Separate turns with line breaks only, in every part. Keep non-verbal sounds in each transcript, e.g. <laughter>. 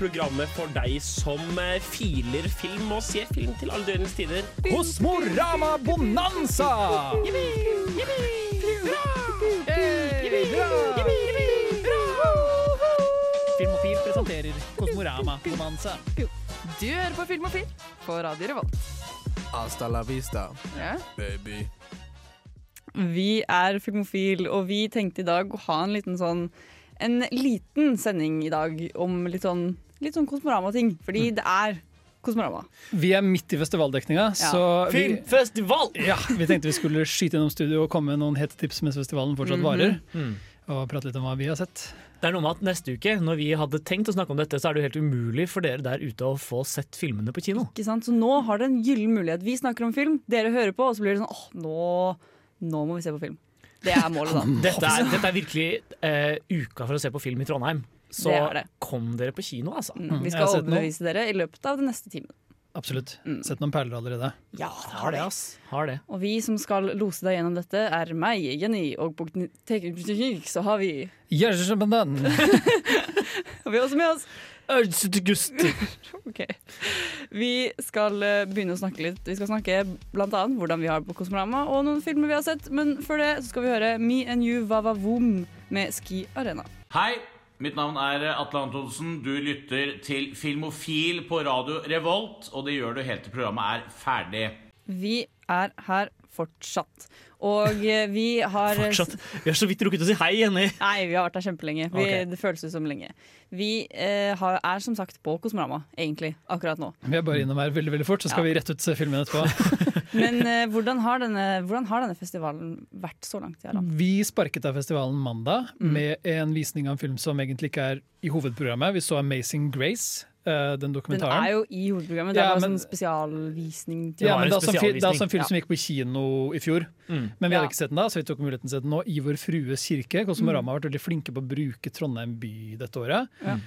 programmet for deg som eh, filer film og ser film til alle døgnets tider.
Kosmorama Bonanza! Filmofil presenterer Kosmorama Bonanza.
Du hører på Filmofil på Radio Revolt.
Hasta la vista,
Ja.
baby.
Vi er Filmofil, og vi tenkte i dag å ha en liten sånn En liten sending i dag om litt sånn, litt sånn Kosmorama-ting. Fordi det er Kosmorama.
Vi er midt i festivaldekninga, så vi,
Filmfestival!
ja, vi tenkte vi skulle skyte gjennom studio og komme med noen hete tips mens festivalen fortsatt varer.
Mm.
Og prate litt om hva vi har sett.
Det er noe med at Neste uke, når vi hadde tenkt å snakke om dette, så er det jo helt umulig for dere der ute å få sett filmene på kino.
Ikke sant? Så nå har det en gyllen mulighet. Vi snakker om film, dere hører på, og så blir det sånn åh, nå, nå må vi se på film. Det er målet, da.
Dette er, dette er virkelig eh, uka for å se på film i Trondheim. Så
Det er det.
Kom dere på kino, altså.
Mm, vi skal overbevise dere i løpet av den neste timen.
Absolutt.
Mm.
Sett noen perler allerede.
Ja,
Har det, ass. Har det.
Og vi som skal lose deg gjennom dette, er meg, Jenny, og på teknikk så har vi
Gjerdsjøbendan. <laughs>
Har vi også med oss
Gusti. <laughs>
Ok. Vi skal eh, begynne å snakke litt. Vi skal snakke blant annet hvordan vi har det på Kosmorama, og noen filmer vi har sett. Men før det så skal vi høre Me and You Vava Voom med Ski Arena.
Hei, mitt navn er Atle Antonsen. Du lytter til Filmofil på radio Revolt, og det gjør du helt til programmet er ferdig.
Vi er her fortsatt. Og eh, vi har
Fortsatt. Vi har så vidt rukket å si hei, Jenny.
Nei, vi har vært her kjempelenge. Vi,
okay.
Det føles ut som lenge. Vi eh, har, er som sagt på Kosmorama, egentlig, akkurat nå.
Vi er bare innom her veldig veldig fort, så skal
Ja.
vi rett ut se filmen etterpå. <laughs>
Men <laughs> eh, hvordan, har denne, hvordan har denne festivalen vært så langt? Jarand?
Vi sparket av festivalen mandag
Mm.
med en visning av en film som egentlig ikke er i hovedprogrammet. Vi så 'Amazing Grace', eh, den
Den er jo i hovedprogrammet. Det
Ja,
er bare
men-
sånn spesialvisning. Til
Ja, men det er, også en er film
Ja.
som gikk på kino i fjor.
Mm.
Men vi
Ja.
hadde ikke sett den da, så vi tok muligheten til å se den nå. I Vår Frues kirke. Kosmorama har vært veldig flinke på å bruke Trondheim by dette året.
Ja.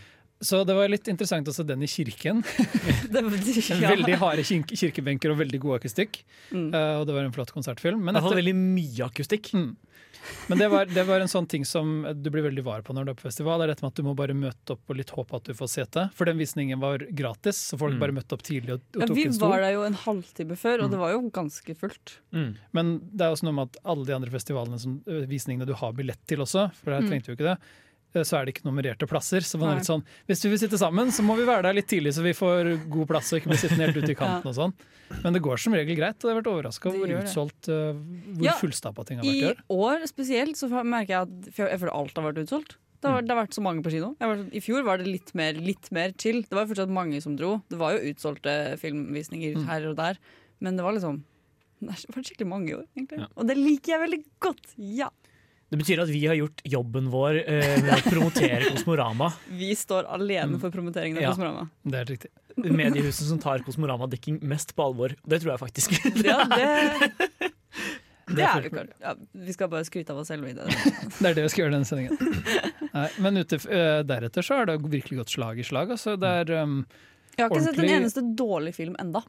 Så det var litt interessant å se den i kirken. <laughs> <laughs> Veldig harde kirkebenker og veldig god akustikk.
Mm.
Eh, og det var en flott konsertfilm. Men,
etter... Det
var
veldig mye akustikk.
Mm. men det, var, det var en sånn ting som du blir veldig var på når du er på festival. Det er dette med at Du må bare møte opp og litt håpe at du får sete. For den visningen var gratis, så folk
Mm.
bare møtte opp tidlig og, og
Ja,
tok
vi
en stol.
var der jo en halvtime før, og
Mm.
det var jo ganske fullt.
Mm.
Men det er også noe med at alle de andre festivalene som, visningene du har billett til også, for der
Mm.
trengte vi jo ikke det, så er det ikke nummererte plasser. Så man er litt sånn, hvis vi vil sitte sammen, så må vi være der litt tidlig, så vi får god plass og ikke blir sittende helt ute i <laughs> kanten og sånn. Men det går som regel greit, og jeg har vært overraska over hvor utsolgt, hvor
Ja,
fullstappa ting har vært i år.
spesielt så merker jeg at jeg føler alt har vært utsolgt. Det har, det har vært så mange på kino. Var, I fjor var det litt mer, litt mer chill. Det var fortsatt mange som dro. Det var jo utsolgte filmvisninger
Mm.
her og der, men det var liksom det har vært skikkelig mange i år, egentlig.
Ja.
Og det liker jeg veldig godt. Ja.
Det betyr at vi har gjort jobben vår eh, med å promotere Kosmorama. <laughs>
Vi står alene
Mm.
for promoteringen av
Ja.
Kosmorama.
Det er riktig.
Mediehuset som tar Kosmorama-dekking mest på alvor. Det tror jeg faktisk.
Ja, det, <laughs> det er vi
fullt
Ja, vi skal bare skryte av oss selv i det. <laughs>
Det er det vi skal gjøre denne sendingen. Nei, men ute, ø, deretter så har det virkelig gått slag i slag. Altså. Det er, um,
Jeg har ikke sett en eneste dårlig film enda.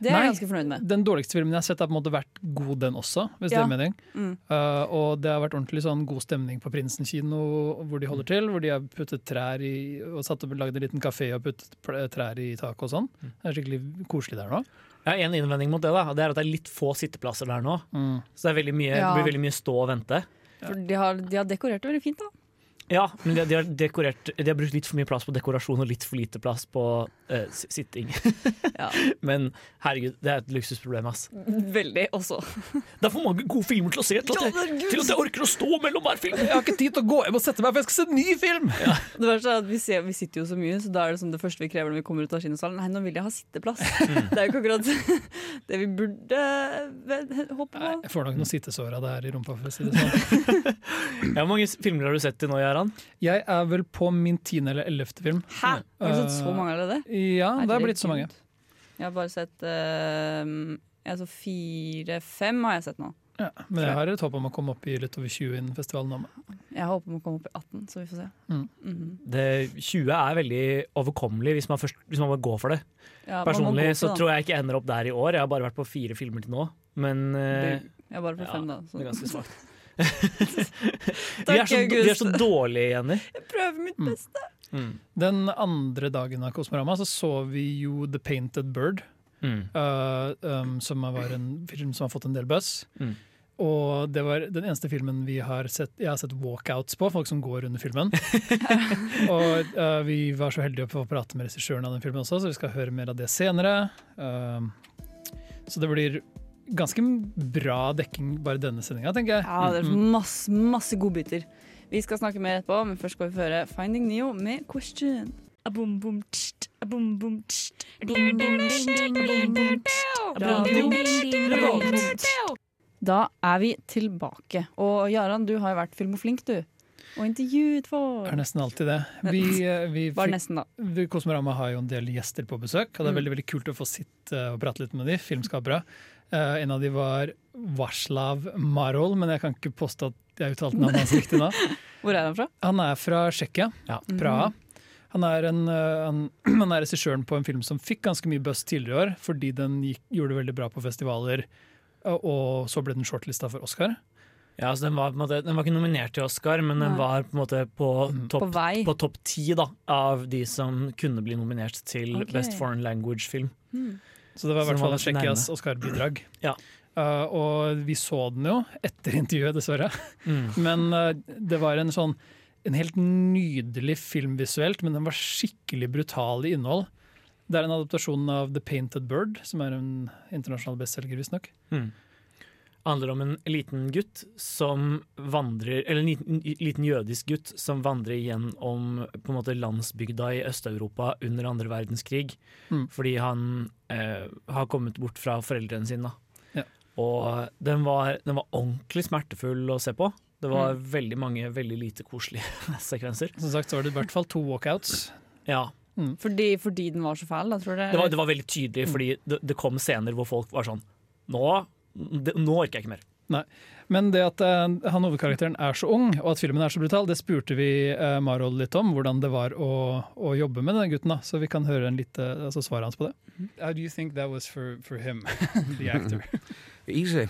Det er
Nei.
jeg ganske fornøyd med.
den dårligste filmen jeg har sett, har på en måte vært god, den også. Hvis
Ja.
det er mening.
Mm.
Uh, og det har vært ordentlig sånn god stemning på Prinsen kino, hvor de holder til. Hvor de har puttet trær i og satt og lagd en liten kafé og puttet trær i taket og sånn. Det er skikkelig koselig der nå.
Jeg har en innvending mot det, da, og det er at det er litt få sitteplasser der nå.
Mm.
Så det, er veldig mye,
Ja.
det blir veldig mye stå og vente.
For de har, de har dekorert det veldig fint, da.
Ja, men de, de, har dekorert, de har brukt litt for mye plass på dekorasjon og litt for lite plass på eh, s- sitting. <laughs> <laughs>
Ja.
Men herregud, det er et luksusproblem. ass.
Veldig også.
Det er for mange gode filmer til å se til at jeg, til at jeg orker å stå mellom hver film.
Jeg har ikke tid til å gå hjem og sette meg, for jeg skal se en ny film!
Det verste er at vi, ser, vi sitter jo så mye, så da er det sånn det første vi krever når vi kommer ut av kinosalen. Nei, nå vil jeg ha sitteplass. Det er jo ikke akkurat <laughs> det vi burde eh, håpe
Nei,
på.
jeg får nok noen sittesår av det her i rumpa, for å si det sånn.
Hvor mange filmer har du sett til nå, Jaran?
Jeg er vel på min tiende eller ellevte film.
Hæ? Har du sett så mange allerede?
Ja, det har blitt så mange.
Jeg har bare sett eh, jeg så fire-fem har jeg sett nå.
Ja, men jeg har et håp om å komme opp i litt over 20 innen festivalen. Om.
Jeg håper å komme opp i 18, så vi får se.
Mm.
Mhm.
Det, 20 er veldig overkommelig hvis man, først, hvis man bare går for det.
Ja,
Personlig
gå
så
det,
tror jeg ikke jeg ender opp der i år. Jeg har bare vært på fire filmer til nå. Men Du,
Jeg er bare på
ja,
fem, da.
det er ganske svakt.
Takk, <laughs> <laughs>
vi, er så, vi er så dårlige, Jenny.
Jeg prøver mitt
Mm.
Beste.
Den andre dagen av Kosmorama så så vi jo The Painted Bird,
Mm.
uh, um, som var en film som har fått en del buzz.
Mm.
Og det var den eneste filmen vi har sett, jeg har sett walkouts på, folk som går under filmen. <laughs> og uh, vi var så heldige å få prate med regissøren av den filmen også, så vi skal høre mer av det senere. Uh, så det blir ganske bra dekking bare denne sendinga, tenker jeg.
Ja, det er masse, masse godbiter. Vi skal snakke mer etterpå, men først skal vi høre Finding Neo med Question.
Tst, tst.
Da er vi tilbake. Og Jaran, du har jo vært filmoflink, du. Og intervjuet
Det er nesten alltid det. Vi, uh, vi
Bare nesten, da.
Vi- Kosmorama har jo en del gjester på besøk, og det er
Mm.
veldig veldig kult å få sitte og prate litt med de, filmskapere. Uh, en av de var Varslav Marol, men jeg kan ikke påstå at jeg uttalte navnet hans riktig nå. <laughs>
Hvor er han fra?
Han er fra Tsjekkia,
Ja.
Praha. Han er, en, eh, han, <clears throat> han er regissøren på en film som fikk ganske mye buzz tidligere i år, fordi den gikk, gjorde det veldig bra på festivaler, og, så ble den shortlista for Oscar.
Ja, så den, var, på en måte, den var ikke nominert til Oscar, men den var på en måte på
Mm.
Topp topp ti av de som kunne bli nominert til
okay.
Best Foreign Language-film.
Så det var i hvert fall Tsjekkias. Oscar-bidrag.
Ja.
Eh, og vi så den jo etter intervjuet, dessverre. <laughs> Men uh, det var en sånn en helt nydelig film visuelt, men den var skikkelig brutal i innhold. Det er en adaptasjon av The Painted Bird, som er en internasjonal bestselger, visstnok.
handler om en liten gutt som vandrer Eller en liten, liten jødisk gutt som vandrer gjennom på en måte landsbygda i Øst-Europa under andre verdenskrig.
Mm.
Fordi han eh, har kommet bort fra foreldrene sine.
Ja.
Og den var, den var ordentlig smertefull å se på. Det var
Mm.
veldig mange veldig lite koselige <laughs> sekvenser.
Som sagt så var det i hvert fall to walkouts.
Ja,
Fordi, fordi den var så fæl, da, tror du?
det var, det var veldig tydelig, fordi det, det kom scener hvor folk var sånn Nå, det, nå orker jeg ikke mer.
Men det at uh, han hovedkarakteren er så ung, og at filmen er så brutal, det spurte vi uh, Marol litt om, hvordan det var å, å jobbe med denne gutten. da, Så vi kan høre en lite, altså svaret hans på det. How do you think that was for, for him, <laughs> the <laughs> actor?
Easy.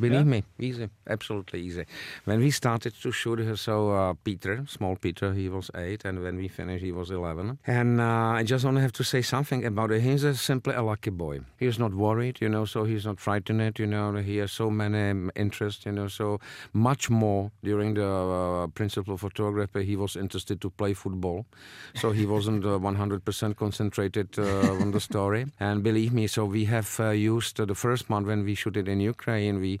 Believe
Yeah.
me, easy, absolutely easy. When we started to shoot, uh, so uh, Peter, small Peter, he was eight, and when we finished, he was eleven. And uh, I just only have to say something about it. He's a, simply a lucky boy. He's not worried, you know, so he's not frightened, you know. He has so many um, interests, you know, so much more during the uh, principal photography. He was interested to play football, so he wasn't uh, 100% concentrated uh, on the story. And believe me, so we have uh, used uh, the first month when we shoot it in Ukraine, we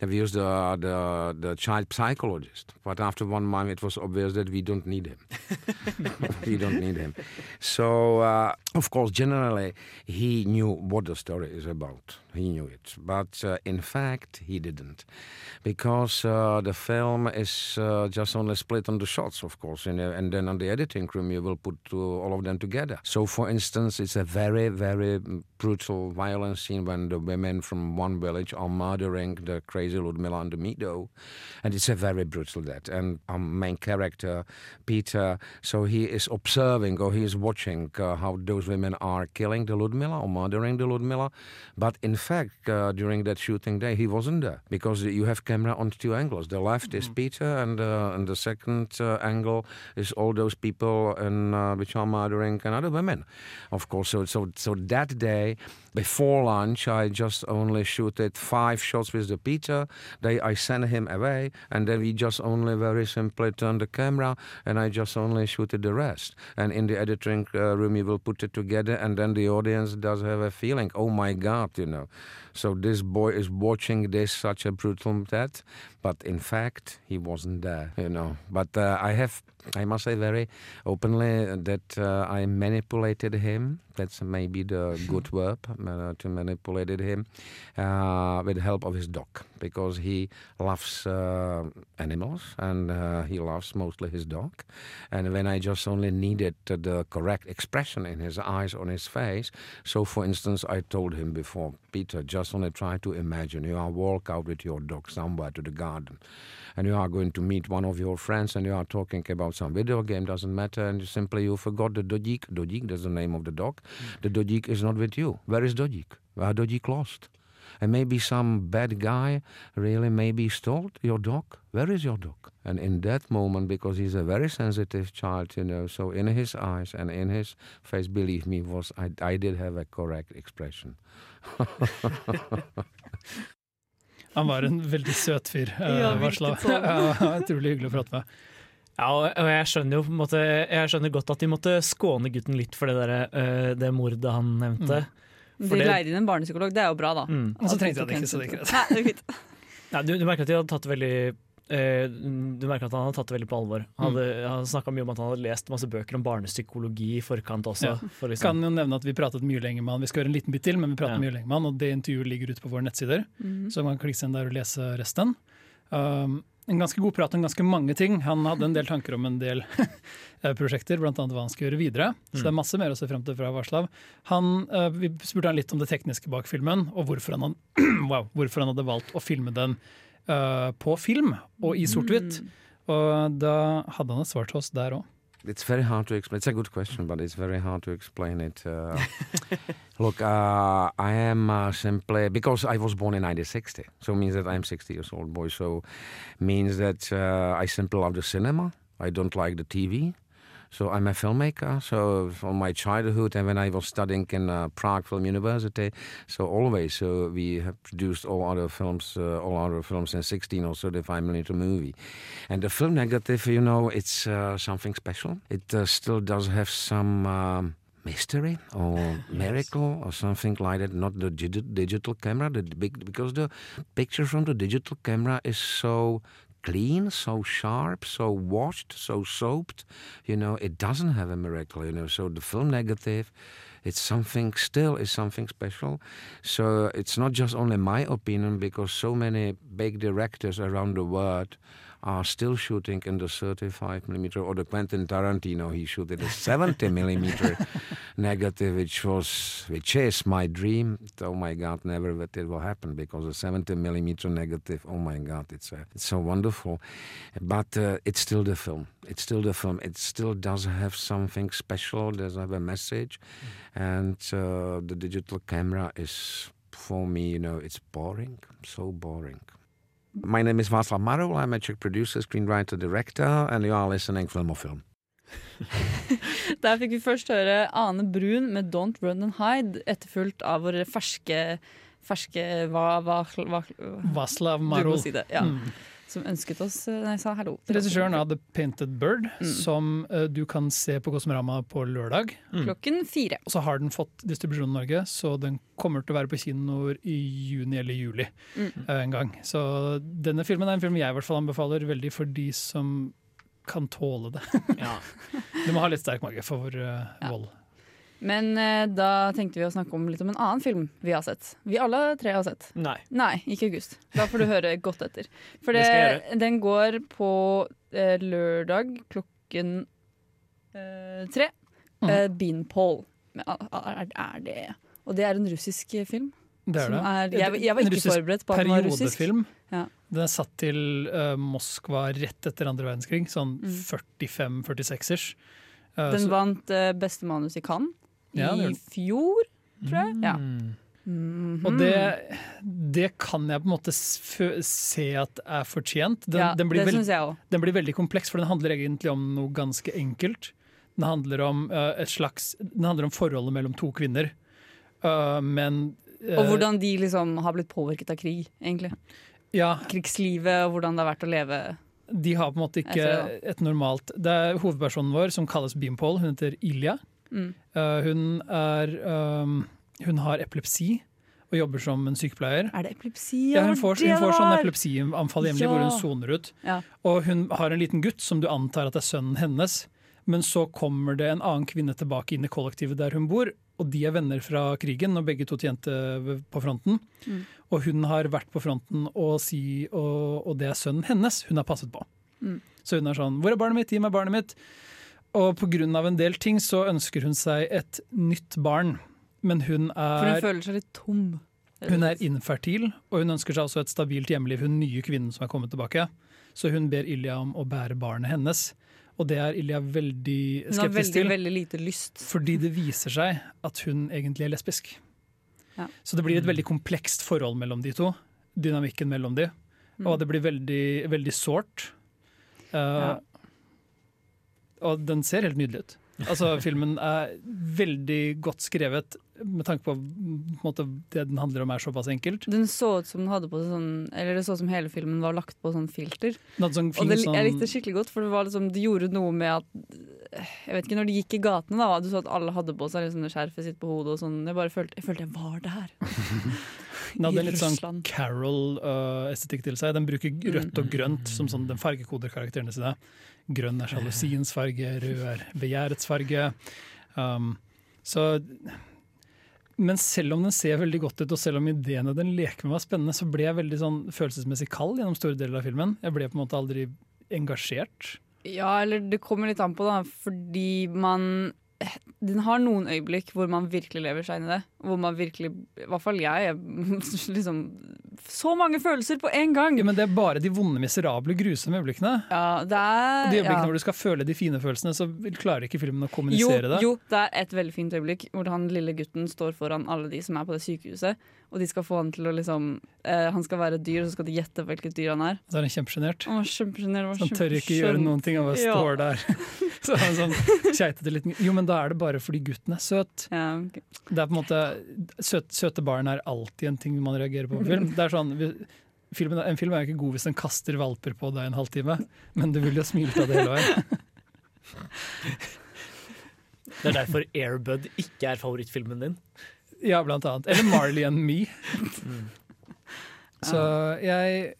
have used the, the the child psychologist. But after one month, it was obvious that we don't need him. <laughs> we don't need him. So uh, of course, generally, he knew what the story is about. He knew it, but uh, in fact, he didn't, because uh, the film is uh, just only split on the shots, of course, and, uh, and then on the editing room you will put uh, all of them together. So, for instance, it's a very, very brutal, violent scene when the women from one village are murdering the crazy Ludmilla and the Mido, and it's a very brutal death. And our main character, Peter, so he is observing or he is watching uh, how those women are killing the Ludmilla or murdering the Ludmilla, but in fact, uh, during that shooting day, he wasn't there because you have camera on two angles. The left is Peter, and uh, and the second uh, angle is all those people and uh, which are murdering and other women, of course. So so so that day, before lunch, I just only shooted five shots with the Peter. They I sent him away, and then we just only very simply turned the camera, and I just only shooted the rest. And in the editing uh, room, you will put it together, and then the audience does have a feeling, oh my God, you know. So this boy is watching this such a brutal death, but in fact he wasn't there, you know. But uh, I have, I must say very openly that uh, I manipulated him. That's maybe the <laughs> good verb uh, to manipulated him uh, with the help of his dog because he loves uh, animals and uh, he loves mostly his dog. And when I just only needed the correct expression in his eyes on his face, so for instance, I told him before, Peter, just only try to imagine you are walk out with your dog somewhere to the garden, and you are going to meet one of your friends, and you are talking about some video game, doesn't matter, and you simply you forgot the Dojik. Dojik, that's the name of the dog. Mm. The Dojik is not with you. Where is Dojik? Where Dojik lost? And maybe some bad guy really maybe stole your dog. Where is your dog? And in that moment, because he's a very sensitive child, you know, so in his eyes and in his face, believe me, was I, I did have a correct expression. <laughs> <laughs>
Han var en veldig søt fyr, eh,
Ja,
Varslav. <laughs>
sånn.
Ja, Utrolig hyggelig å prate med.
Ja, og jeg skjønner jo på en måte Jeg skjønner godt at de måtte skåne gutten litt for det, der, eh, det mordet han nevnte.
De
For
leide inn en barnepsykolog, det er jo bra, da.
Mm.
Og så trengte jeg det ikke, så det gikk greit.
Nei, det fint.
Ja, du, du merker at de hadde tatt det veldig eh, Du merker at han hadde tatt det veldig på alvor. Han hadde, han snakka mye om at han hadde lest masse bøker om barnepsykologi i forkant også.
Ja.
For liksom,
Kan jo nevne at Vi pratet mye lenger med han Vi skal gjøre en liten bit til, men vi pratet
Ja.
mye lenger med han Og det intervjuet ligger ute på våre nettsider,
Mhm.
så man kan klikke seg inn der og lese resten. Um, en ganske god prat om ganske mange ting. Han hadde en del tanker om en del <laughs> eh, prosjekter, bl.a. hva han skal gjøre videre. Så det er masse mer å se frem til fra Varslav. Han, eh, vi spurte han litt om det tekniske bak filmen, og hvorfor han, <clears throat> wow, hvorfor han hadde valgt å filme den eh, på film og i sort-hvitt. Og da hadde han et svar til oss der òg.
It's very hard to explain. It's a good question, but it's very hard to explain it. Uh, look, uh, I am uh, simply because I was born in 1960, so it means that I'm 60 years old boy. So means that uh, I simply love the cinema. I don't like the TV. So I'm a filmmaker. So from my childhood and when I was studying in uh, Prague Film University, so always so we have produced all other films, uh, all other films in 16 or 35 millimeter movie. And the film negative, you know, it's uh, something special. It uh, still does have some. Um, mystery or <laughs> miracle or something like that not the digi- digital camera the big because the picture from the digital camera is so clean so sharp so washed so soaped. You know it doesn't have a miracle you know so the film negative it's something still is something special. So it's not just only my opinion because so many big directors around the world are still shooting in the 35 millimeter or the Quentin Tarantino he shot it a 70 millimeter <laughs> negative which was which is my dream. Oh my god never that it will happen because a 70 millimeter negative oh my god it's uh, it's so wonderful. But uh, it's still the film. It's still the film. It still does have something special does have a message. And uh, the digital camera is for me you know it's boring so boring my name is Václav Marul. I'm a Czech producer, screenwriter, director, and you are listening Film og <laughs> Film.
Der fikk vi først høre Ane Brun med 'Don't Run and Hide', etterfulgt av våre ferske ferske hva, hva, hva,
Vaslav
Du må si det, ja.
Mm.
Som ønsket oss Nei, sa hallo.
Regissøren av The Painted Bird,
Mm.
som uh, du kan se på Kosmorama på lørdag.
Klokken fire.
Og så har den fått distribusjon i Norge, så den kommer til å være på kinoer i juni eller juli
Mm.
uh, en gang. Så denne filmen er en film jeg i hvert fall anbefaler veldig for de som kan tåle det.
ja. <laughs>
Du må ha litt sterk mage for eh,
Ja.
vold.
Men eh, da tenkte vi å snakke om litt om en annen film vi har sett. Vi alle tre har sett.
Nei.
Nei, ikke August. Da får du <laughs> høre godt etter. For
Det
det,
skal jeg
den går på eh, lørdag klokken eh, tre.
Mhm.
Eh, Beanpole. Men er, er det Og det er en russisk film.
Det er
som
det.
Er, jeg, jeg var
En
ikke
russisk
forberedt på at den var russisk.
Periodefilm.
Ja.
Den er satt til eh, Moskva rett etter andre verdenskrig, sånn
Mm.
45-46-ers. Eh,
Den vant eh, beste manus i Cannes
Ja,
i fjor, tror jeg. Ja.
Mm.
-hmm.
Og det, det kan jeg på en måte se at er fortjent. Den,
ja,
den, blir
det
veld, den blir veldig kompleks, for den handler egentlig om noe ganske enkelt. Den handler om uh, et slags Den handler om forholdet mellom to kvinner. Uh, men uh,
Og hvordan de liksom har blitt påvirket av krig, egentlig.
Ja,
Krigslivet og hvordan det har vært å leve
de har på en måte ikke et normalt Det er hovedpersonen vår som kalles Beampole. Hun heter Ilja.
Mm.
Eh, hun er um, Hun har epilepsi og jobber som en sykepleier.
Er det epilepsi?
Ja, hun får, hun får sånn epilepsianfall hjemlig
Ja.
hvor hun soner ut.
Ja.
Og hun har en liten gutt som du antar at er sønnen hennes. Men så kommer det en annen kvinne tilbake inn i kollektivet der hun bor, og de er venner fra krigen, og begge to tjente på fronten.
Mm.
Og hun har vært på fronten, og, si, og, og det er sønnen hennes hun har passet på.
Mm.
Så hun er sånn 'Hvor er barnet mitt? Gi meg barnet mitt.' Og pga. en del ting så ønsker hun seg et nytt barn. Men hun er
For hun
er,
føler seg litt tom.
hun er infertil, og hun ønsker seg også et stabilt hjemliv, hun nye kvinnen som er kommet tilbake. Så hun ber Ilja om å bære barnet hennes. Og det er Ilja veldig skeptisk
Hun har veldig,
til,
veldig lite lyst.
fordi det viser seg at hun egentlig er lesbisk.
Ja.
Så det blir et veldig komplekst forhold mellom de to. Dynamikken mellom de. Og det blir veldig, veldig sårt. Uh,
Ja.
Og den ser helt nydelig ut. Altså, filmen er veldig godt skrevet med tanke på, på måte, det den handler om er såpass enkelt.
Den så ut som den hadde på sånn Eller det så ut som hele filmen var lagt på sånn filter.
Sånn
Og det,
sånn,
jeg likte det skikkelig godt, for det var liksom, det gjorde noe med at Jeg vet ikke, når de gikk i gatene, da, du så at alle hadde på seg liksom skjerfet sitt på hodet og sånn. Jeg bare følte jeg, følte jeg var der. <laughs>
den hadde en litt sånn Carol-estetikk til seg. Den bruker rødt og grønt som sånn den fargekoder karakterene sine. Grønn er sjalusiens farge, rød er begjærets farge. Um, så men selv om den ser veldig godt ut, og selv om ideene den leker med var spennende, så ble jeg veldig sånn følelsesmessig kald gjennom store deler av filmen. Jeg ble på en måte aldri engasjert.
Ja, eller det kommer litt an på, da, fordi man Den har noen øyeblikk hvor man virkelig lever seg inn i det. Hvor man virkelig, i hvert fall jeg, <laughs> liksom Så mange følelser på en gang!
Ja, men det er bare de vonde, miserable, grusomme øyeblikkene.
Ja, det er
De øyeblikkene
ja.
hvor du skal føle de fine følelsene, så klarer ikke filmen å
jo,
kommunisere det.
jo, det er et veldig fint øyeblikk hvor han lille gutten står foran alle de som er på det sykehuset, og de skal få han til å liksom eh, Han skal være et dyr, og så skal de gjette hvilket dyr han er.
Så er han kjempesjenert.
Han var kjempesjenert.
Han tør ikke gjøre noen ting, han bare
Ja.
står der. <laughs> Så han sånn keitete liten Jo, men da er det bare fordi gutten er søt.
Ja, okay.
Det er på en måte søt, Søte barn er alltid en ting man reagerer på på film. Det er sånn, vi- filmen, en film er jo ikke god hvis den kaster valper på deg en halvtime, men du vil jo smile av det hele veien.
Det er derfor Airbud ikke er favorittfilmen din.
Ja, blant annet. Eller Marley and Me. Så jeg,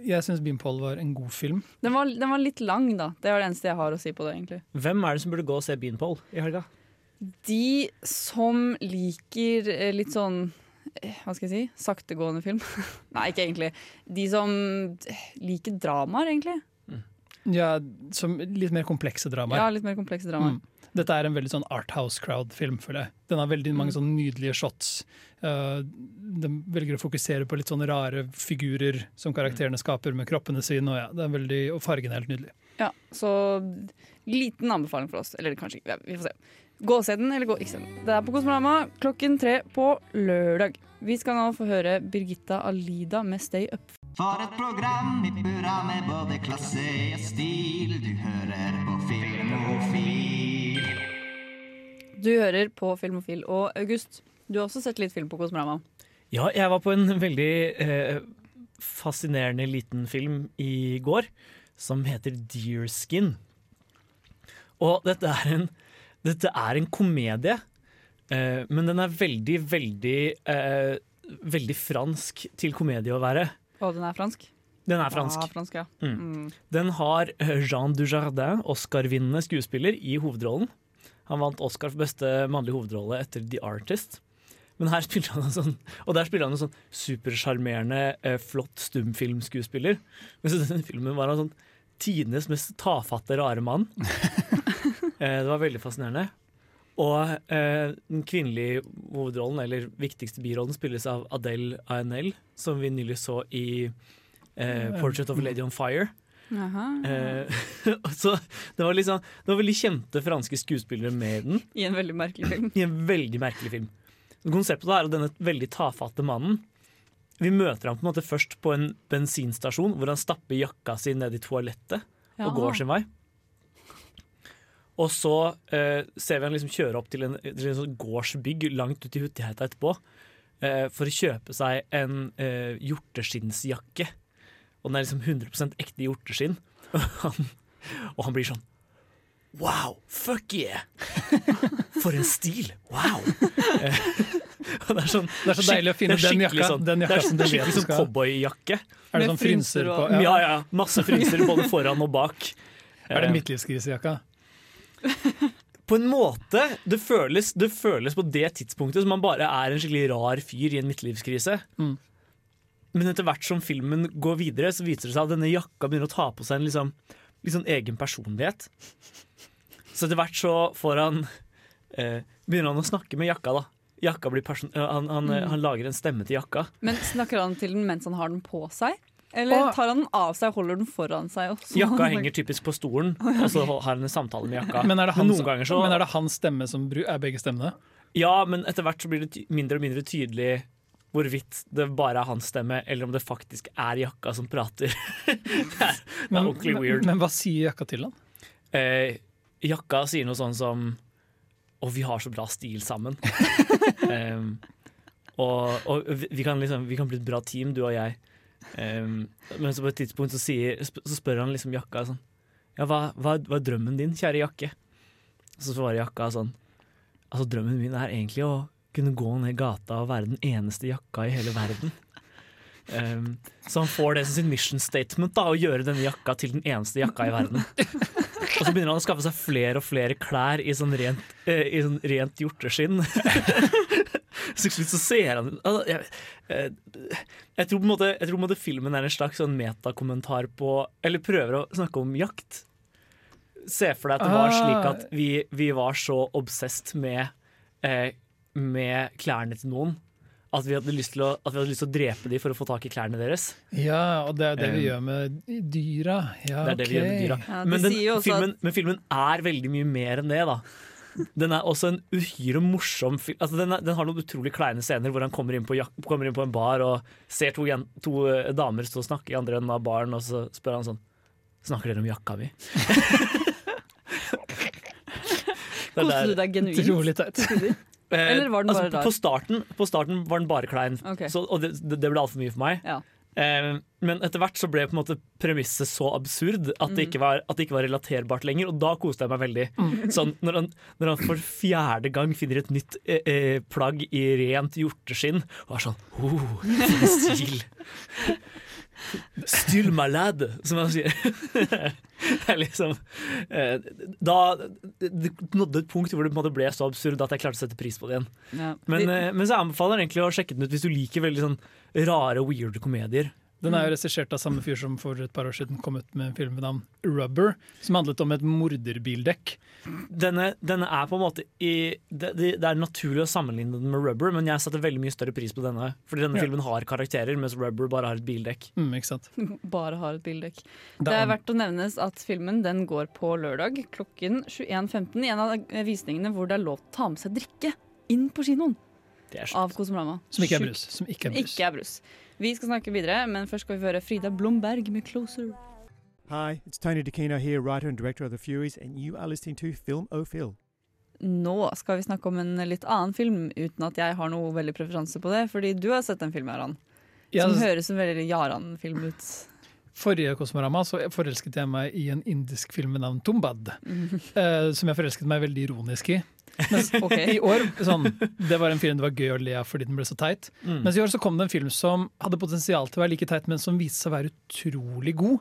jeg syns Beanpole var en god film.
Den, var, den var litt lang, da. Det var det eneste jeg har å si på det. egentlig
Hvem er det som burde gå og se Beanpole i helga?
De som liker eh, litt sånn eh, hva skal jeg si? Saktegående film. <laughs> Nei, ikke egentlig. De som eh, liker dramaer, egentlig.
Ja, som Litt mer komplekse dramaer.
Ja, Litt mer komplekse dramaer.
Mm. Dette er en veldig sånn Arthouse-crowd-film, føler jeg. Den har veldig mange sånne nydelige shots. Uh, den velger å fokusere på litt sånne rare figurer som karakterene skaper med kroppene sine. Og, ja, det er veldig, og fargen er helt nydelig.
Ja, Så liten anbefaling for oss. Eller kanskje ikke. Ja, vi får se. Gå og se den, eller gå ikke se den. Det er på Kosmorama klokken tre på lørdag. Vi skal nå få høre Birgitta Alida med Stay Up.
For et program i burra med både klasse og stil. Du hører på Filmofil.
Du hører på Filmofil. Og August, du har også sett litt film på Kosmorama.
Ja, jeg var på en veldig eh, fascinerende liten film i går som heter Deerskin. Og dette er en, dette er en komedie, eh, men den er veldig, veldig eh, Veldig fransk til komedie å være.
Og den er fransk?
Den er fransk.
Ah, fransk ja.
Mm.
Mm.
Den har eh, Jean Dujardin, Oscar-vinnende skuespiller, i hovedrollen. Han vant Oscar for beste mannlige hovedrolle etter The Artist. Men her spiller han en sånn, og der spiller han en sånn supersjarmerende, eh, flott stumfilmskuespiller. Mens i denne filmen var han sånn tidenes mest tafatte, rare mann. <laughs> eh, det var veldig fascinerende. Og eh, den kvinnelige hovedrollen, eller viktigste birollen, spilles av Adele Aynel, som vi nylig så i eh, 'Portrait of a Lady on Fire'. Eh, <laughs> så det var, liksom, det var veldig kjente franske skuespillere med den,
I en veldig merkelig film.
i en veldig merkelig film. Konseptet er at denne veldig tafatte mannen Vi møter ham på en måte først på en bensinstasjon, hvor han stapper jakka si ned i toalettet og går sin vei. Og så eh, ser vi han liksom kjøre opp til en, til en sånn gårdsbygg langt ut i hutigheta etterpå eh, for å kjøpe seg en eh, hjorteskinnsjakke. Og den er liksom 100% ekte hjorteskinn. Og <laughs> han, og han blir sånn Wow! Fuck yeah! <laughs> For en stil! Wow! <laughs> Det er sånn
Det er så deilig å finne den jakka,
Sånn,
den jakka
det er
som du vet
skikkelig sånn cowboyjakke.
Er det
Med
sånn frynser
frynser
på ja.
Ja, ja. Masse frynser både foran og bak.
Er det
Eh,
midtlivskrisejakka?
På en måte. Det føles, det føles på det tidspunktet som man bare er en skikkelig rar fyr i en midtlivskrise.
Mm.
Men etter hvert som filmen går videre, så viser det seg at denne jakka begynner å ta på seg en liksom, sånn egen personlighet. Så etter hvert så får han eh, Begynner han å snakke med jakka, da. Jakka blir person eh, han, han, mm. han lager en stemme til jakka.
Men snakker han til den mens han har den på seg? Eller tar han den av seg og holder den foran seg? Også?
Jakka <laughs> henger typisk på stolen, og så har han en samtale med jakka.
Men er det, han,
noen
som-
så
men er det hans stemme som er begge stemmene?
Ja, men etter hvert så blir det mindre og mindre tydelig hvorvidt det bare er hans stemme, eller om det faktisk er jakka som prater. <laughs> det er, det er ordentlig weird.
Men, men hva sier jakka til han?
Eh, jakka sier noe sånn som Å, vi har så bra stil sammen. <laughs> um, og og vi, kan liksom, vi kan bli et bra team, du og jeg. Um, men så på et tidspunkt så, sier, så spør han liksom jakka sånn Ja, hva, hva, hva er drømmen din, kjære jakke? Så svarer jakka sånn Altså, drømmen min er egentlig å kunne gå ned gata og være den eneste jakka i hele verden. Um, <laughs> så han får det som sin mission statement, da, å gjøre denne jakka til den eneste jakka i verden. Og så begynner han å skaffe seg flere og flere klær i sånn rent, uh, i sånn rent hjorteskinn. <laughs> så til slutt så ser han altså, jeg, eh, jeg, tror på en måte, jeg tror på en måte filmen er en slags sånn metakommentar på Eller prøver å snakke om jakt. Se for deg at det var slik at vi, vi var så obsessed med, eh, med klærne til noen at vi, hadde lyst til å, at vi hadde lyst til å drepe dem for å få tak i klærne deres.
Ja, og det er det vi
Um,
gjør med dyra. Ja,
Det er det vi gjør med dyra.
Ja,
men, den, filmen, men filmen er veldig mye mer enn det, da. Den er også en uhyre morsom film. Altså, den, er, den har noen utrolig kleine scener hvor han kommer inn på, kommer inn på en bar og ser to, jen- to eh, damer stå og snakke i andre enden av baren, og så spør han sånn Snakker dere om jakka mi?
Koste du deg <laughs> genuint?
Utrolig teit.
Eh,
Eller var den bare
altså,
rar?
På starten, på starten var den bare klein,
okay.
så, og det, det ble altfor mye for meg.
Ja.
Eh, men etter hvert så ble på en måte premisset så absurd at det,
Mm.
ikke var, at det ikke var relaterbart lenger, og da koste jeg meg veldig. Sånn, når, han, når han for fjerde gang finner et nytt eh, eh, plagg i rent hjorteskinn, og er sånn oh, stil! <laughs> Still my lad, som han sier. <laughs> det er liksom eh, Da Det nådde et punkt hvor det ble så absurd at jeg klarte å sette pris på det igjen.
Ja.
Men, eh, men så anbefaler jeg egentlig å sjekke den ut hvis du liker veldig sånn rare, weird komedier.
Den er jo regissert av samme fyr som for et par år siden kom ut med en film med navn Rubber, som handlet om et morderbildekk.
Denne, denne er på en måte i, det, det er naturlig å sammenligne den med Rubber, men jeg setter veldig mye større pris på denne. Fordi denne
Ja.
filmen har karakterer, mens Rubber bare har et bildekk.
Mm, ikke sant? <laughs>
Bare har et bildekk.
Det
er
er-
verdt å nevnes at filmen den går på lørdag klokken 21.15 i en av visningene hvor det er lov til å ta med seg drikke inn på kinoen av Kosmorama.
Som ikke er brus. Som ikke er brus.
Ikke er brus. Vi skal snakke videre, men først skal vi høre Frida Blomberg med 'Closer'.
Hi, it's Tony DeKino here, writer and director of The Furies, and you are listening to Film O Phil.
Nå skal vi snakke om en litt annen film, uten at jeg har noe veldig preferanse på det. Fordi du har sett den filmen, Aran.
Ja,
Som
altså-
høres som en veldig Jaran-film ut.
Forrige Kosmorama så forelsket jeg meg i en indisk film med navn Tumbad.
Mhm.
eh, som jeg forelsket meg veldig ironisk i. Mens <laughs>
okay.
i år sånn, Det var en film det var gøy å le av fordi den ble så teit.
Mm.
Mens i år så kom det en film som hadde potensial til å være like teit, men som viste seg å være utrolig god.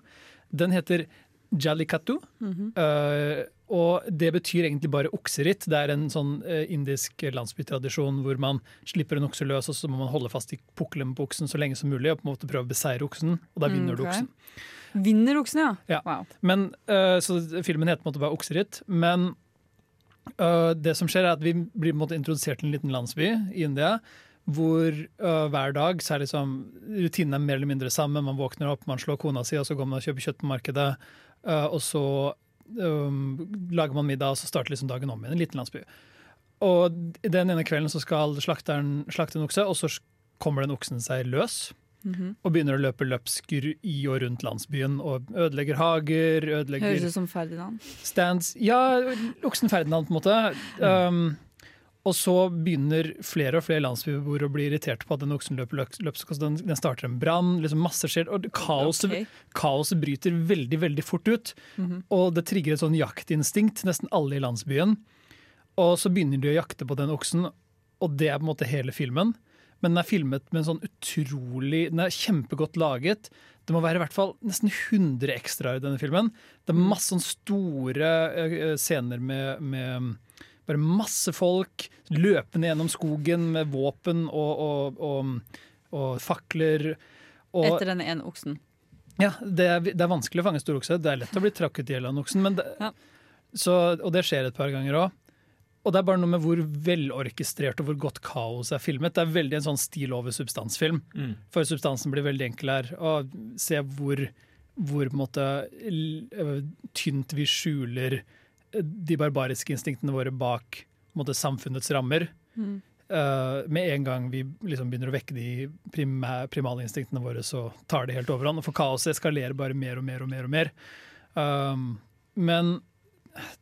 Den heter Jallikattu.
-hmm.
uh, og det betyr egentlig bare okseritt. Det er en sånn uh, indisk landsbytradisjon hvor man slipper en okse løs, og så må man holde fast i pukkelen på oksen så lenge som mulig og på en måte prøve å beseire oksen, og da vinner
Mm,
du oksen.
Vinner oksen, ja?
Ja.
Wow.
Men, uh, så filmen heter på en måte bare Okseritt. Men øh, det som skjer er at vi blir måte introdusert til en liten landsby i India. Hvor uh, hver dag så er liksom rutinene er mer eller mindre samme. Man våkner opp, man slår kona si, og så går man og kjøper kjøtt på markedet. Uh, og så um, lager man middag, og så starter liksom dagen om igjen. En liten landsby. Og den ene kvelden så skal slakteren slakte en okse, og så kommer den oksen seg løs
Mhm.
og begynner å løpe løpsker i og rundt landsbyen og ødelegger hager,
Høres
ødelegger
ut som Ferdinand.
stands Ja, oksen Ferdinand, på en måte. Um, og så begynner flere og flere landsbybeboere å bli irritert på at den oksen løper løps, løps den, den starter en brann. Liksom masse skjer, og kaoset,
okay.
kaoset bryter veldig veldig fort ut.
Mhm.
Og det trigger et sånn jaktinstinkt, nesten alle i landsbyen. Og så begynner de å jakte på den oksen, og det er på en måte hele filmen. Men den er filmet med en sånn utrolig Den er kjempegodt laget. Det må være i hvert fall nesten 100 ekstraer i denne filmen. Det er masse sånn store eh, scener med, med bare masse folk løpende gjennom skogen med våpen og, og, og, og fakler.
Etter denne ene oksen.
ja, det er, det er vanskelig å fange storokse. Det er lett å bli trakket i hjel av en oksen. Men det,
Ja.
så, og det skjer et par ganger òg. Og det er bare noe med hvor velorkestrert og hvor godt kaos er filmet. Det er veldig en sånn stil over substansfilm.
Mm.
For substansen blir veldig enkel her. Og se hvor, hvor på en måte tynt vi skjuler de barbariske instinktene våre bak på en måte, samfunnets rammer.
Mm.
Uh, med en gang vi liksom begynner å vekke de primæ- instinktene våre, så tar det helt overhånd. For kaoset eskalerer bare mer og mer og mer. og mer. Um, men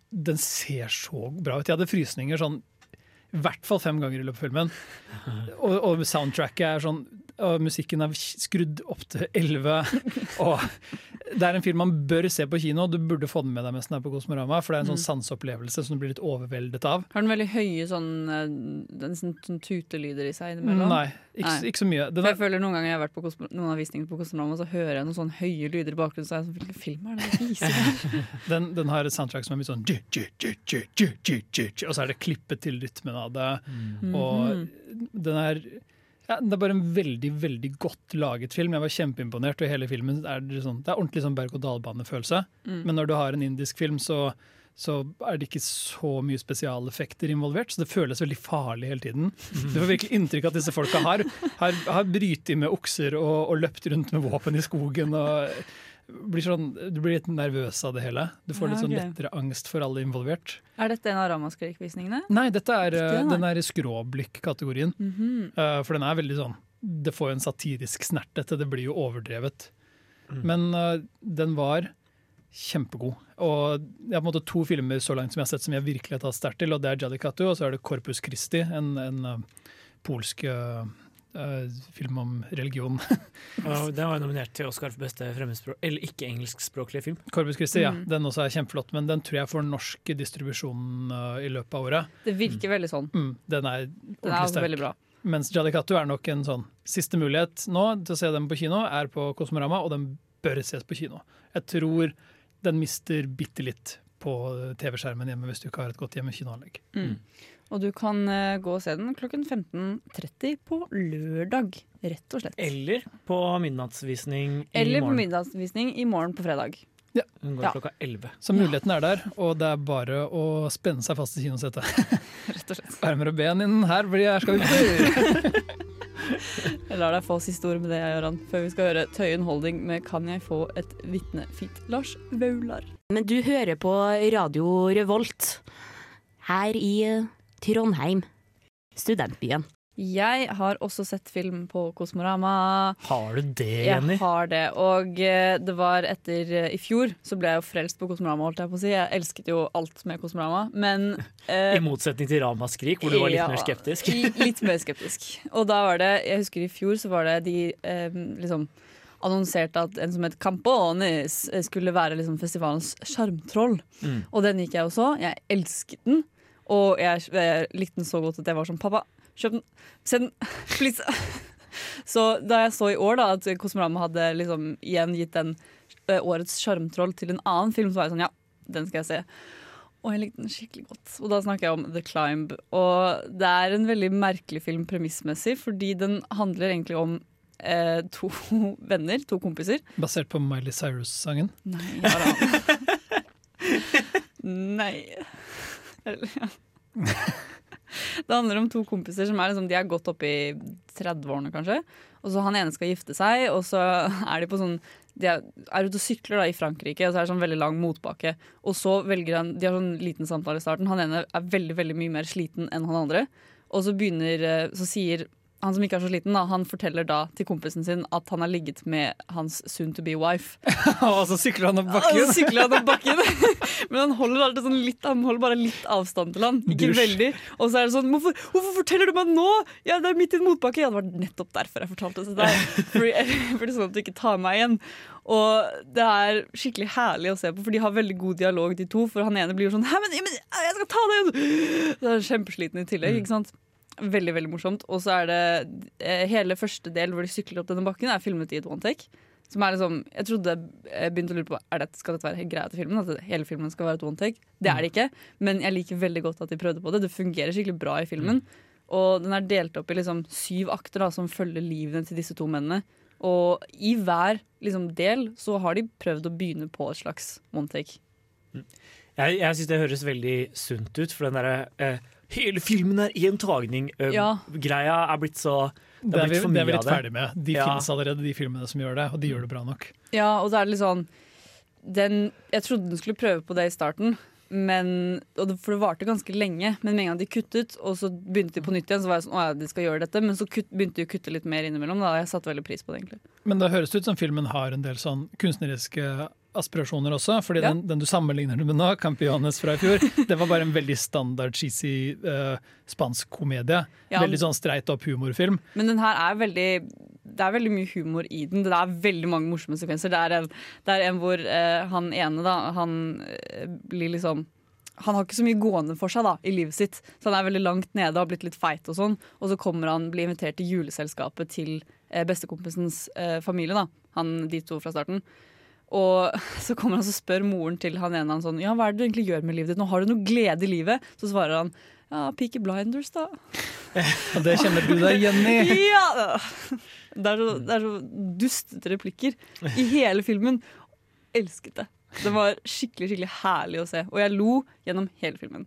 den ser så bra ut. Jeg hadde frysninger sånn i hvert fall fem ganger i løpet av filmen. <laughs> Og, og soundtracket er sånn og Musikken er skrudd opp til 11. Og det er en film man bør se på kino. Du burde få den med deg mens den er på Kosmorama. For det er en sånn mm. sanseopplevelse som du blir litt overveldet av.
Har den veldig høye sånn, eh, den, sånn, sånn tutelyder i seg innimellom?
Nei, ikke,
Nei.
ikke så mye. Den
for jeg føler Noen ganger jeg har vært på noen av avvisninger på Kosmorama, så hører jeg noen sånne høye lyder i bakgrunnen. Så er jeg sånn, Hvilken film er det? Viser <laughs>
den, den har et soundtrack som er mye sånn Og så er det klippet til rytmen av det. Mm. Og mm -hmm. den er ja, Det er bare en veldig veldig godt laget film. Jeg var kjempeimponert. Og hele filmen er det, sånn, det er ordentlig sånn berg-og-dal-bane-følelse. Men når du har en indisk film, så, så er det ikke så mye spesialeffekter involvert. Så det føles veldig farlig hele tiden. Du får virkelig inntrykk av at disse folka har, har, har brytet med okser og, og løpt rundt med våpen i skogen. og blir sånn, Du blir litt nervøs av det hele. Du får
Ja,
litt sånn
okay.
lettere angst for alle involvert.
Er dette en av Ramaskrik-visningene?
Nei, dette er,
det,
eh,
nei.
den er i skråblikk-kategorien.
Mhm.
Eh, for den er veldig sånn Det får en satirisk snert, dette. Det blir jo overdrevet. Men eh, den var kjempegod. Og jeg har på en måte to filmer så langt som jeg har sett som jeg virkelig har tatt sterkt til, og det er Jadikatu, og så er det Corpus Christi, en, en polsk eh, eh, film om religion. <laughs>
Den var nominert til Oscar for beste fremmedspråk Eller ikke-engelskspråklig film.
Corpus Christi, ja.
Mm.
Den også er kjempeflott, men den tror jeg får norsk distribusjon uh, i løpet av året.
Det virker veldig sånn.
Mm, den er
er
ordentlig sterk.
veldig bra.
Mens Jallikattu er nok en sånn siste mulighet nå til å se dem på kino, er på Kosmorama, og den bør ses på kino. Jeg tror den mister bitte litt på TV-skjermen hjemme hvis du ikke har et godt hjemmekinoanlegg.
Mm. Og du kan eh, gå og se den klokken 15.30 på lørdag, rett og slett.
Eller på midnattsvisning i
Eller på midnattsvisning i morgen på fredag. Ja.
Den går
Ja.
klokka 11.
Så muligheten er der, og det er bare å spenne seg fast i kinosetet. <laughs>
Rett og slett.
Armer og ben inn her, fordi her skal vi <laughs> <laughs>
Jeg lar deg få siste ord med det, Gøran, før vi skal høre Tøyen Holding med 'Kan jeg få et vitnefint? Lars Vaular.
Men du hører på Radio Revolt her i Trondheim, studentbyen.
Jeg har også sett film på Kosmorama.
Har du det, Jenny?
Jeg har det. Og eh, det var etter eh, I fjor så ble jeg jo frelst på Kosmorama, holdt jeg på å si. Jeg elsket jo alt med Kosmorama, men <laughs> eh,
I motsetning til Ramaskrik, hvor du var litt
ja,
mer skeptisk.
Litt mer skeptisk. Og da var det Jeg husker i fjor så var det de eh, liksom annonserte at en som het Campones eh, skulle være liksom festivalens sjarmtroll.
Mm.
Og den gikk jeg også. Jeg elsket den. Og jeg, jeg likte den så godt at jeg var sånn Pappa, kjøp den! Se den! Please! <laughs> Så da jeg så i år da at Kosmorama hadde liksom igjen gitt den eh, årets sjarmtroll til en annen film, så var jeg sånn ja, den skal jeg se. Og jeg likte den skikkelig godt. Og da snakker jeg om The Climb. Og det er en veldig merkelig film premissmessig, fordi den handler egentlig om eh, to <laughs> venner, to kompiser.
Basert på Miley Cyrus-sangen.
Nei, Ja, da. <laughs> Nei. <laughs> Det handler om to kompiser som er, liksom, de er godt opp i 30-årene, kanskje. Og så Han ene skal gifte seg, og så er de på sånn De er, er ute og sykler da, i Frankrike, og så er det sånn veldig lang motbakke. Og så velger han De har sånn liten samtale i starten. Han ene er veldig veldig mye mer sliten enn han andre. Og så begynner eh, Så sier han som ikke er så sliten, da, han forteller da til kompisen sin at han har ligget med hans soon to be wife. <laughs>
og så sykler han opp
Og
bakken!
så sykler han opp <laughs> bakken. <laughs> Men han holder, alltid sånn litt, han holder bare litt avstand til han. Ikke
Dusch.
veldig. Og så er det sånn hvorfor, hvorfor forteller du meg nå?! Ja, det er midt i en motbakke! Ja, det var nettopp derfor jeg fortalte det til deg. Fordi, fordi sånn at du ikke tar meg igjen. Og det er skikkelig herlig å se på, for de har veldig god dialog, de to. For han ene blir jo sånn Hæ, men, men jeg skal ta deg igjen! Så er han kjempesliten i tillegg, ikke sant. Veldig, veldig morsomt. Og så er det eh, hele første del hvor de sykler opp denne bakken, er filmet i et one take. Som er liksom, jeg trodde jeg begynte å lure på er det, Skal dette være greia til filmen. At hele filmen skal være et one take. Det er det ikke, men jeg liker veldig godt at de prøvde på det. Det fungerer skikkelig bra i filmen. Og den er delt opp i liksom syv akter da, som følger livene til disse to mennene. Og i hver liksom, del så har de prøvd å begynne på et slags one take.
Jeg, jeg syns det høres veldig sunt ut, for den derre eh, Hele filmen er én tagning-greia
Ja.
er blitt så Det
Det er, vi,
blitt
det er vi litt ferdig med. De
Ja.
finnes allerede, de filmene som gjør det, og de gjør det bra nok.
Ja, og så er det litt sånn den, Jeg trodde den skulle prøve på det i starten, men, og det, for det varte ganske lenge, men med en gang de kuttet, og så begynte de på nytt igjen, så var jeg sånn Å ja, de skal gjøre dette. Men så kutt, begynte de å kutte litt mer innimellom, da, og jeg satte veldig pris på det, egentlig.
Men det høres ut som filmen har en del sånn kunstneriske aspirasjoner også. fordi
Ja.
den, den du sammenligner med nå, Campiones fra i fjor, <laughs> det var bare en veldig standard cheesy uh, spansk komedie.
Ja.
Veldig sånn streit opp humorfilm.
Men den her er veldig Det er veldig mye humor i den. Det er veldig mange morsomme sekvenser. Det er en, det er en hvor uh, han ene, da, han uh, blir liksom han har ikke så mye gående for seg da, i livet sitt, så han er veldig langt nede og har blitt litt feit. Og sånn Og så kommer han, blir invitert til juleselskapet til bestekompisens eh, familie. da Han De to fra starten. Og <laughs> så kommer han og spør moren til han ene han sånn Ja, hva er det du egentlig gjør med livet ditt nå? Har du noe glede i livet? Så svarer han ja, Peaky Blinders, da. <laughs>
Og det kjenner du deg igjen i. <laughs>
Ja! Det er så, det er så dustete replikker i hele filmen. Elsket det. Det var skikkelig skikkelig herlig å se. Og jeg lo gjennom hele filmen.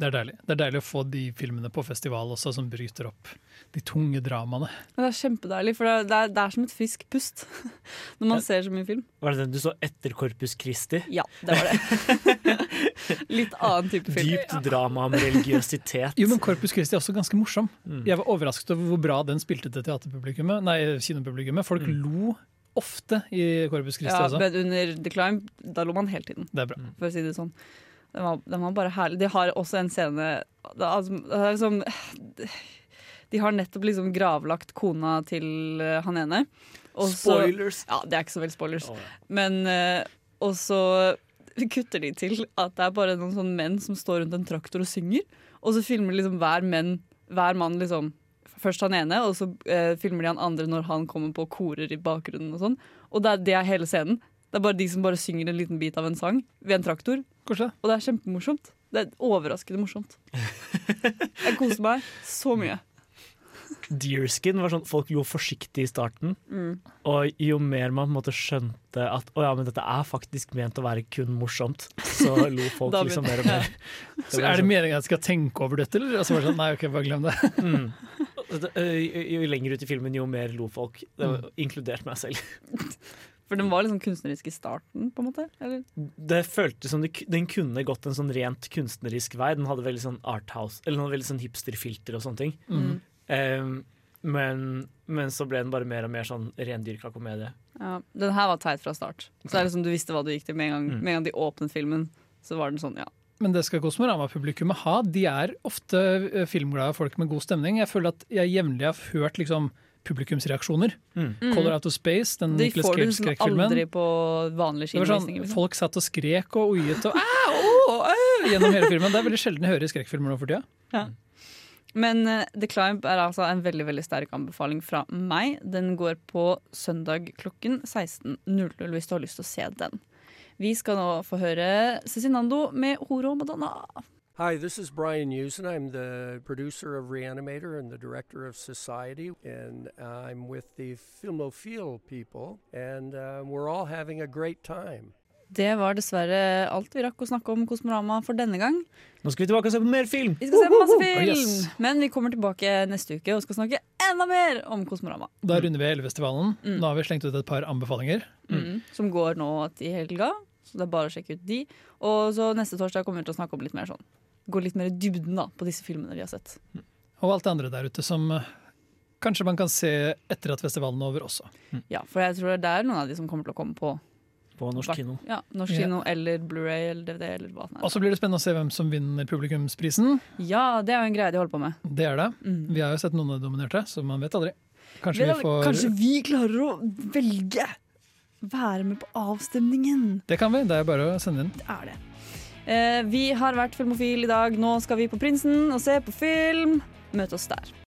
Det er deilig Det er deilig å få de filmene på festival også, som bryter opp de tunge dramaene.
Det er kjempedeilig, for det er, det er, det er som et frisk pust <laughs> når man ser så mye film.
Var det den du så etter Corpus Christi?
Ja, det var det. <laughs> Litt annen type film.
Dypt drama om religiøsitet.
Jo, men Corpus Christi er også ganske morsom.
Mm.
Jeg var overrasket over hvor bra den spilte til teaterpublikummet. Nei, kinopublikummet. Folk lo ofte i Corpus Christi
Ja,
også.
men under The Climb, da lo man hele tiden.
Det er bra.
For å si det sånn. Den var, den var bare herlig. De har også en scene det er, altså, det er liksom, De har nettopp liksom gravlagt kona til eh, han ene. Også,
Spoilers!
Ja, det er ikke så veldig spoilers.
Oh, ja.
Men eh, Og så kutter de til at det er bare noen sånne menn som står rundt en traktor og synger. Og så filmer liksom hver, menn, hver mann liksom Først han ene, og så eh, filmer de han andre når han kommer på korer i bakgrunnen. Og sånn Og det er, det er hele scenen. Det er bare de som bare synger en liten bit av en sang ved en traktor.
Koselig.
Og det er kjempemorsomt. Det er overraskende morsomt. Jeg koser meg så mye.
Deerskin var sånn folk lo forsiktig i starten.
Mm.
Og jo mer man på en måte skjønte at å ja, men dette er faktisk ment å være kun morsomt, så <laughs> lo folk liksom mer og mer.
Så er det
sånn-
meningen at jeg skal tenke over dette, eller? Og så var det sånn, nei, ok, bare glem det. <laughs>
Mm. Jo jo lenger ut i filmen, jo mer lo folk. Det var
Mm.
Inkludert meg selv. <laughs>
For den var liksom kunstnerisk i starten, på en måte? Eller?
Det føltes som det, den kunne gått en sånn rent kunstnerisk vei. Den hadde veldig sånn arthouse, eller noen veldig sånn hipsterfilter og sånne ting.
Mm.
Um, men, men så ble den bare mer og mer sånn rendyrka komedie.
Ja, den her var teit fra start. Så det er liksom Du visste hva du gikk til med en gang,
Mm.
med en gang de åpnet filmen. Så var den sånn, ja.
Men det skal Kosmorama-publikummet ha. De er ofte eh, filmglade folk med god stemning. Jeg føler at jeg jevnlig har hørt liksom, publikumsreaksjoner.
Mm.
Mm.
Color Out of Space, den
De Nicholas
Cage-skrekkfilmen.
aldri på vanlige
sånn.
Liksom.
folk satt og skrek og oiet og oh, au», gjennom hele filmen. Det er veldig sjelden jeg hører i skrekkfilmer nå for tida.
Ja. Men uh, The Climb er altså en veldig veldig sterk anbefaling fra meg. Den går på søndag klokken 16.00 hvis du har lyst til å se den. Vi skal nå få høre Cezinando med Horo Madonna.
Hi, this is Brian Usen. I'm the producer of Reanimator and the director of Society, and I'm with the Filmophile people, and uh, we're all having a great time.
Det var dessverre alt vi rakk å snakke om Kosmorama for denne gang.
Nå skal vi tilbake og se på mer film!
Vi skal se masse
Oh,
film!
yes.
Men vi kommer tilbake neste uke og skal snakke enda mer om Kosmorama.
Da runder vi Elvefestivalen.
Mm.
Nå har vi slengt ut et par anbefalinger.
Mm. Som går nå til helga, så det er bare å sjekke ut de. Og så neste torsdag kommer vi til å snakke om litt mer sånn Gå litt mer i dybden da, på disse filmene vi har sett.
Og alt det andre der ute som eh, kanskje man kan se etter at festivalen er over også.
Ja, For jeg tror det er noen av de som kommer til å komme på
På norsk kino.
Ja, norsk
Ja.
kino eller Blu-ray eller DVD eller hva.
Og så blir det spennende å se hvem som vinner publikumsprisen.
Ja, det er jo en greie de holder på med.
Det er det.
Mm.
Vi har jo sett noen av de dominerte, så man vet aldri. Kanskje vi,
vi
får
Kanskje vi klarer å velge! Være med på avstemningen.
Det kan vi. Det er bare å sende inn.
Det er det. Eh, vi har vært Filmofil i dag. Nå skal vi på Prinsen og se på film. Møt oss der.